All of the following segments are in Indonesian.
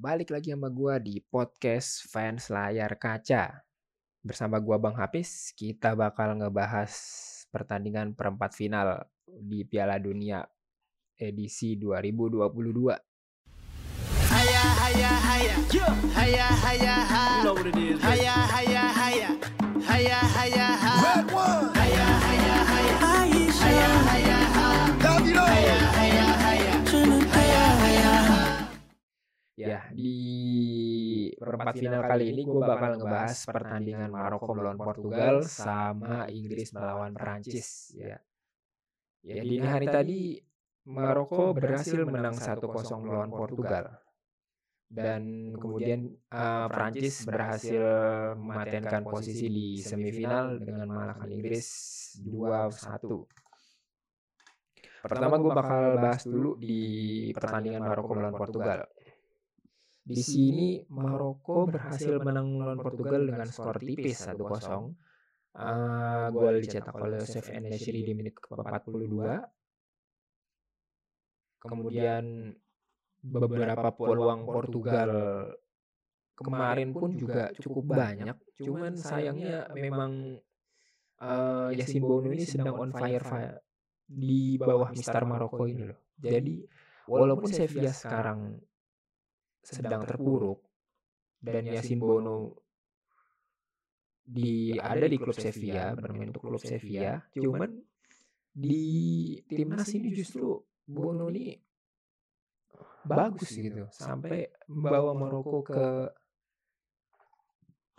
balik lagi sama gua di podcast fans layar kaca. Bersama gua Bang Hafiz, kita bakal ngebahas pertandingan perempat final di Piala Dunia edisi 2022. Haya haya haya haya haya ha You know what it is. haya haya haya haya haya ha haya di perempat final kali ini gue bakal ngebahas pertandingan Maroko melawan Portugal sama Inggris melawan Perancis. Ya, ya di hari tadi Maroko berhasil menang 1-0 melawan Portugal. Dan kemudian eh, Perancis berhasil mematenkan posisi di semifinal dengan mengalahkan Inggris 2-1. Pertama gue bakal bahas dulu di pertandingan Maroko melawan Portugal. Di sini Maroko berhasil menang melawan Portugal dengan skor tipis 1-0. Uh, gol dicetak oleh Yosef Enesiri di menit ke-42. Kemudian beberapa peluang Portugal kemarin pun juga cukup banyak. Cuman sayangnya memang uh, Yasin Bono ini sedang on fire, fire di bawah Mister Maroko ini loh. Jadi walaupun Sevilla sekarang sedang terpuruk. dan Yasin Bono di ada di klub Sevilla bermain untuk klub Sevilla cuman di timnas ini justru Bono ini bagus gitu sampai membawa Maroko ke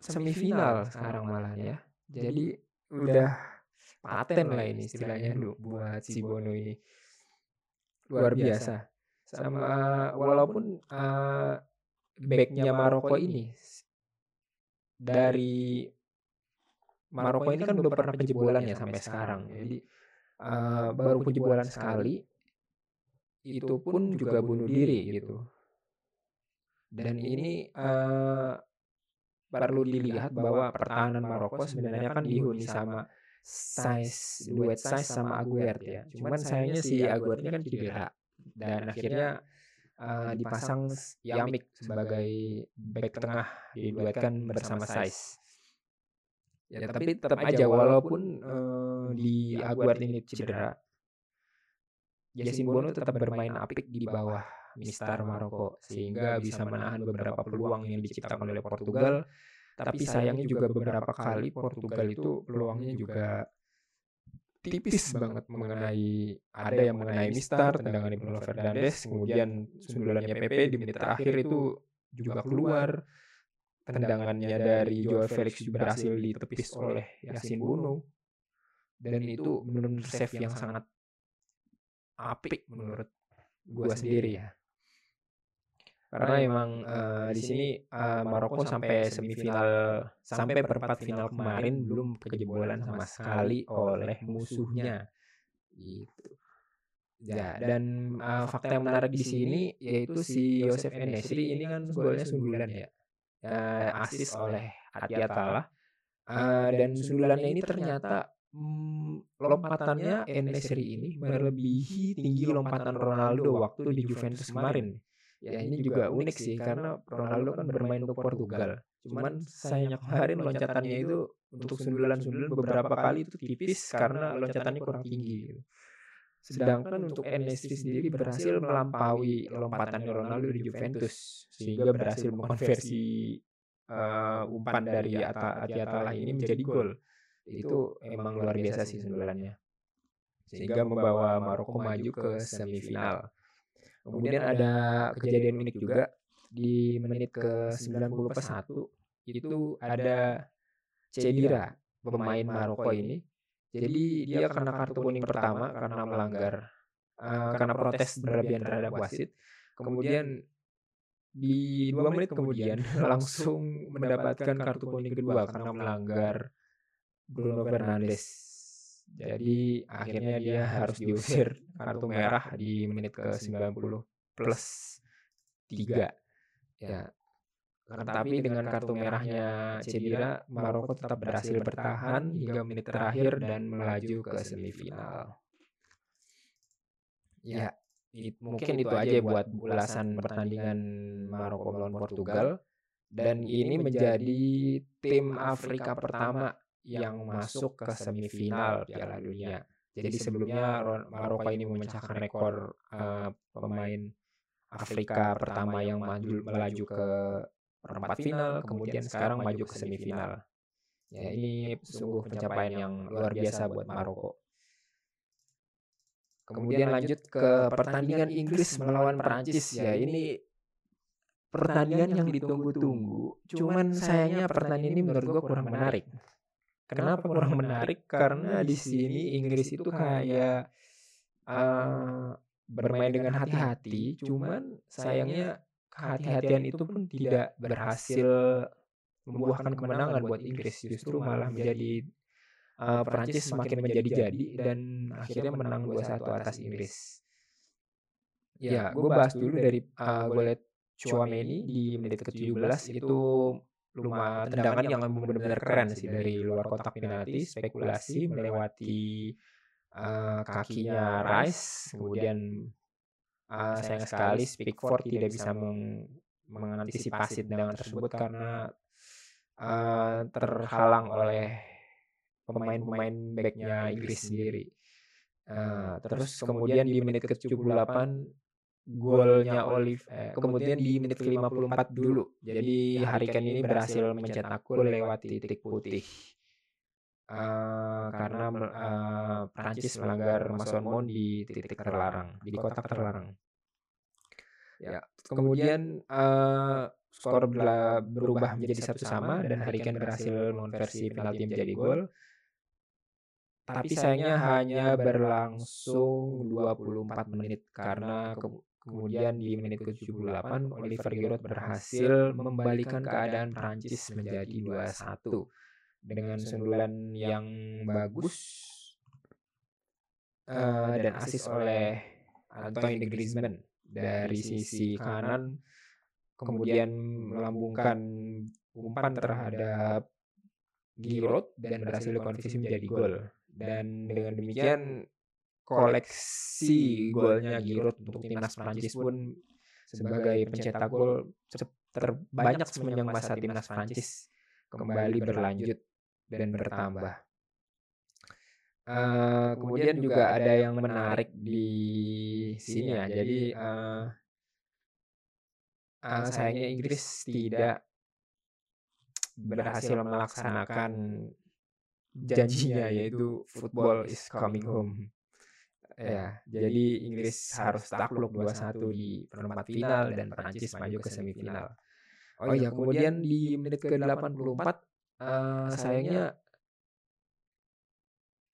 semifinal sekarang malah ya. jadi udah paten lah ini istilahnya dulu buat si Bono ini. luar biasa sama walaupun uh, backnya Maroko ini dari Maroko ini kan belum pernah penjebolan ya sampai sekarang jadi uh, baru penjebolan sekali itu pun juga bunuh diri gitu. dan ini uh, perlu dilihat bahwa pertahanan Maroko sebenarnya kan dihuni sama size duet size sama Aguert ya. cuman sayangnya si Aguert ini kan cedera dan akhirnya uh, dipasang Yamik sebagai back tengah diduetkan bersama Sais. Ya, tapi tetap aja walaupun uh, di Aguert ini cedera, Yasin Bono tetap bermain apik di bawah Mister Maroko sehingga bisa menahan beberapa peluang yang diciptakan oleh Portugal. Tapi sayangnya juga beberapa kali Portugal itu peluangnya juga tipis banget mengenai ada yang mengenai Mistar, tendangan Bruno Fernandes, kemudian sundulannya PP di menit terakhir itu juga keluar. Tendangannya dari Joao Felix juga berhasil ditepis oleh Yasin Bono. Dan itu benar-benar save yang sangat apik menurut gua sendiri ya. Karena emang uh, di sini uh, Maroko sampai semifinal sampai perempat final kemarin belum kejebolan sama sekali oleh musuhnya. Gitu. Ya, dan uh, fakta yang menarik di sini yaitu si Yosef Enesri ini kan golnya sundulan ya. Uh, asis oleh Atiatala. Uh, dan sundulannya ini ternyata hmm, lompatannya Enesri ini melebihi tinggi lompatan Ronaldo waktu di Juventus kemarin ya ini juga unik sih karena Ronaldo kan bermain untuk Portugal. Cuman sayangnya kemarin loncatannya itu untuk sundulan-sundulan beberapa kali itu tipis karena loncatannya kurang tinggi. Sedangkan untuk Enesri sendiri berhasil melampaui lompatan Ronaldo di Juventus sehingga berhasil mengkonversi uh, umpan dari Atiatala ini menjadi gol. Itu emang luar biasa sih sundulannya. Sehingga membawa Maroko maju ke semifinal. Kemudian ada kejadian unik juga di menit ke 90 plus 1 itu ada Cedira pemain Maroko ini. Jadi dia kena kartu kuning pertama karena melanggar uh, karena protes berlebihan terhadap wasit. Kemudian di dua menit kemudian langsung mendapatkan kartu kuning kedua karena melanggar Bruno Fernandes jadi akhirnya dia harus diusir kartu merah di menit ke 90 plus 3. Ya. Tapi dengan kartu merahnya Cedira, Maroko tetap berhasil bertahan hingga menit terakhir dan melaju ke semifinal. Ya, it, mungkin itu aja buat ulasan pertandingan Maroko melawan Portugal. Dan ini menjadi tim Afrika pertama yang masuk ke semifinal Piala Dunia. Jadi sebelumnya Maroko ini memecahkan rekor uh, pemain Afrika pertama yang maju melaju ke perempat final, kemudian sekarang maju ke semifinal. Ya, ini sungguh pencapaian yang luar biasa buat Maroko. Kemudian lanjut ke pertandingan Inggris melawan Perancis ya. Ini pertandingan yang ditunggu-tunggu. Cuman sayangnya pertandingan ini menurut gua kurang menarik. Kenapa kurang menarik? Karena di sini Inggris itu kayak uh, bermain dengan hati-hati, cuman sayangnya kehati-hatian itu pun tidak berhasil membuahkan kemenangan buat Inggris. Justru malah menjadi uh, Perancis semakin menjadi-jadi dan akhirnya menang 2-1 atas Inggris. Ya, gue bahas dulu dari uh, gue lihat Chouameni di menit ke-17 itu lumayan tendangan yang benar-benar keren sih dari luar kotak penalti spekulasi melewati uh, kakinya Rice kemudian uh, sayang sekali Pickford tidak bisa meng mengantisipasi tendangan tersebut karena uh, terhalang oleh pemain-pemain backnya Inggris sendiri. Uh, terus kemudian di menit ke-78 golnya Olive eh, kemudian di menit ke-54 dulu. Jadi Harry Kane ini berhasil mencetak gol lewat titik putih. Uh, karena uh, Prancis melanggar Mason Mount di titik terlarang, di kotak terlarang. Ya, kemudian uh, skor berubah menjadi satu sama dan Harry Kane berhasil mengonversi penalti menjadi gol. Tapi sayangnya hanya berlangsung 24 menit karena ke Kemudian di menit ke-78 Oliver Giroud berhasil membalikan keadaan Prancis menjadi 2-1 dengan sundulan yang bagus uh, dan asis oleh Antoine de Griezmann dari sisi kanan. Kemudian melambungkan umpan terhadap Giroud dan berhasil dikonversi menjadi gol. Dan dengan demikian koleksi golnya Giroud untuk timnas Prancis pun sebagai pencetak gol terbanyak sepanjang masa timnas Prancis kembali berlanjut dan bertambah. Uh, kemudian juga ada yang menarik di sini ya. Jadi uh, uh, sayangnya Inggris tidak berhasil melaksanakan janjinya yaitu football is coming home. Ya, jadi Inggris harus takluk 2-1 di perempat final dan Prancis maju ke semifinal. Oh iya, kemudian di menit ke-84 uh, sayangnya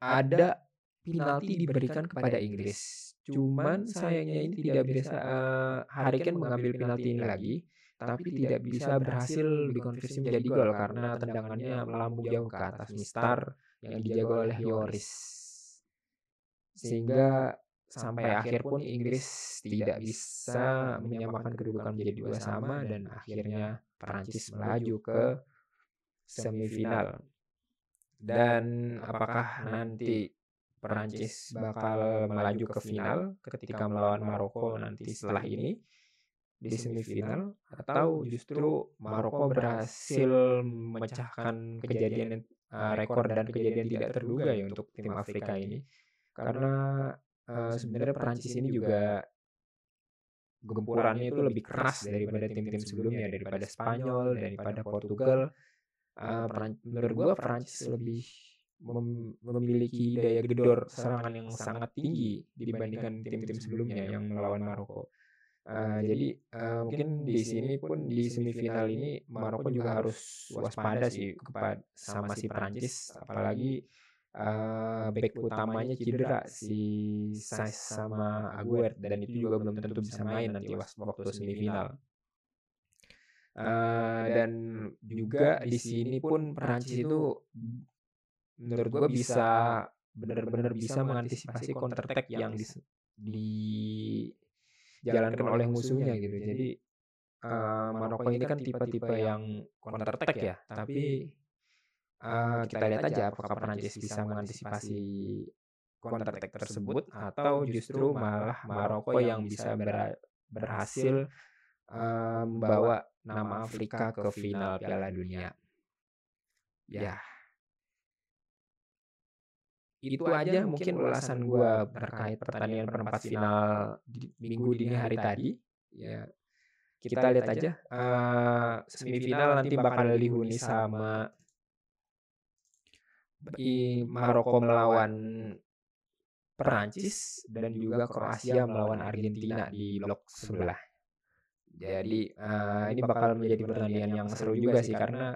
ada penalti diberikan kepada Inggris. Cuman sayangnya ini tidak bisa uh, Harry Kane mengambil penalti ini lagi, tapi tidak bisa berhasil dikonversi menjadi gol karena tendangannya melambung jauh ke atas Mistar yang dijaga oleh Yoris sehingga sampai akhir pun Inggris tidak bisa menyamakan kedudukan menjadi dua sama dan akhirnya Perancis melaju ke semifinal. Dan apakah nanti Perancis bakal melaju ke final ketika melawan Maroko nanti setelah ini di semifinal? atau justru Maroko berhasil memecahkan kejadian uh, rekor dan kejadian tidak terduga ya untuk tim Afrika ini karena uh, sebenarnya Perancis ini juga gempurannya itu lebih keras daripada tim-tim sebelumnya daripada Spanyol daripada Portugal. Uh, menurut gua Perancis lebih mem memiliki daya gedor serangan yang sangat tinggi dibandingkan tim-tim sebelumnya yang melawan Maroko. Uh, jadi uh, mungkin di sini pun di semifinal ini Maroko juga harus waspada sih kepada sama si Prancis apalagi uh, back utamanya cedera si Sainz sama Aguerd dan itu juga belum tentu bisa main nanti waktu semifinal. Uh, dan juga di sini pun Prancis itu menurut gue bisa benar-benar bisa mengantisipasi counter attack yang di, dijalankan oleh musuhnya gitu. Jadi uh, Maroko ini kan tipe-tipe yang counter attack ya, tapi uh, kita lihat aja apakah Prancis bisa mengantisipasi counter attack tersebut atau justru malah Maroko yang bisa ber berhasil uh, membawa nama Afrika ke final Piala Dunia. Ya. Itu aja mungkin ulasan gua terkait pertandingan perempat final di minggu dini hari tadi. Ya. Kita lihat aja uh, semifinal nanti bakal dihuni sama Maroko melawan Perancis dan juga Kroasia melawan Argentina di blok sebelah. Jadi uh, ini bakal menjadi pertandingan yang seru juga sih karena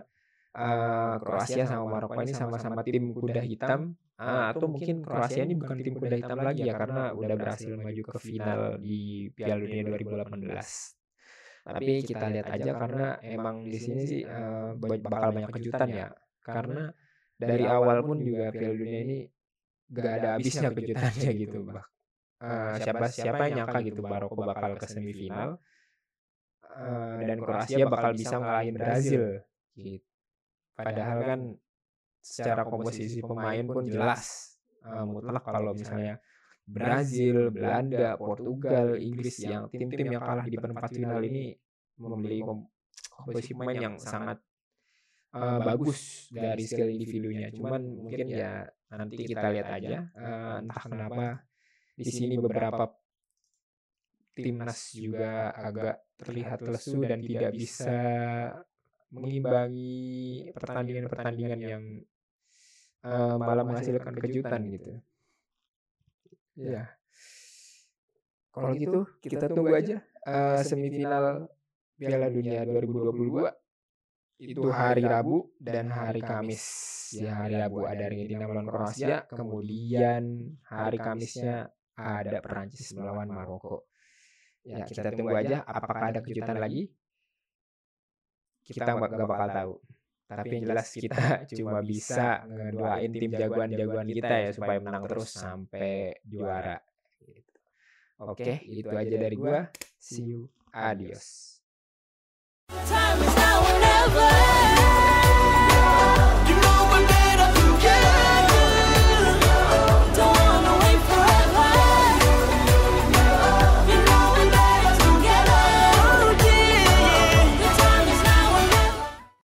uh, Kroasia sama Maroko ini sama-sama tim kuda hitam. uh, atau mungkin Kroasia ini bukan tim kuda hitam lagi ya karena udah berhasil maju ke final di Piala Dunia 2018. Tapi kita lihat aja karena emang di sini sih uh, bakal banyak kejutan ya. karena dari awal pun juga Piala Dunia ini gak ada habisnya kejutannya gitu. bah uh, siapa siapa yang nyangka gitu Maroko bakal ke semifinal uh, dan Kroasia bakal bisa ngalahin Brazil gitu padahal kan secara komposisi pemain pun jelas uh, mutlak kalau misalnya Brazil, Belanda, Portugal, Inggris yang tim-tim yang kalah di perempat final ini memiliki komposisi pemain yang sangat uh, bagus dari skill individunya. Cuman mungkin ya nanti kita lihat aja uh, entah kenapa di sini beberapa timnas juga agak terlihat lesu dan tidak bisa mengimbangi pertandingan-pertandingan yang uh, malah menghasilkan kejutan gitu. Ya. Kalau gitu kita tunggu aja uh, semifinal Piala Dunia 2022 itu hari Rabu dan hari Kamis. Ya hari Rabu ada Argentina melawan Kroasia, kemudian hari Kamisnya ada Perancis melawan Maroko. Ya kita tunggu aja apakah ada kejutan lagi. Kita nggak bakal tahu. Tapi yang jelas kita cuma bisa ngedoain tim jagoan-jagoan kita ya supaya menang terus sampai juara. Oke, itu aja dari gua. See you. Adios. Time is now or never.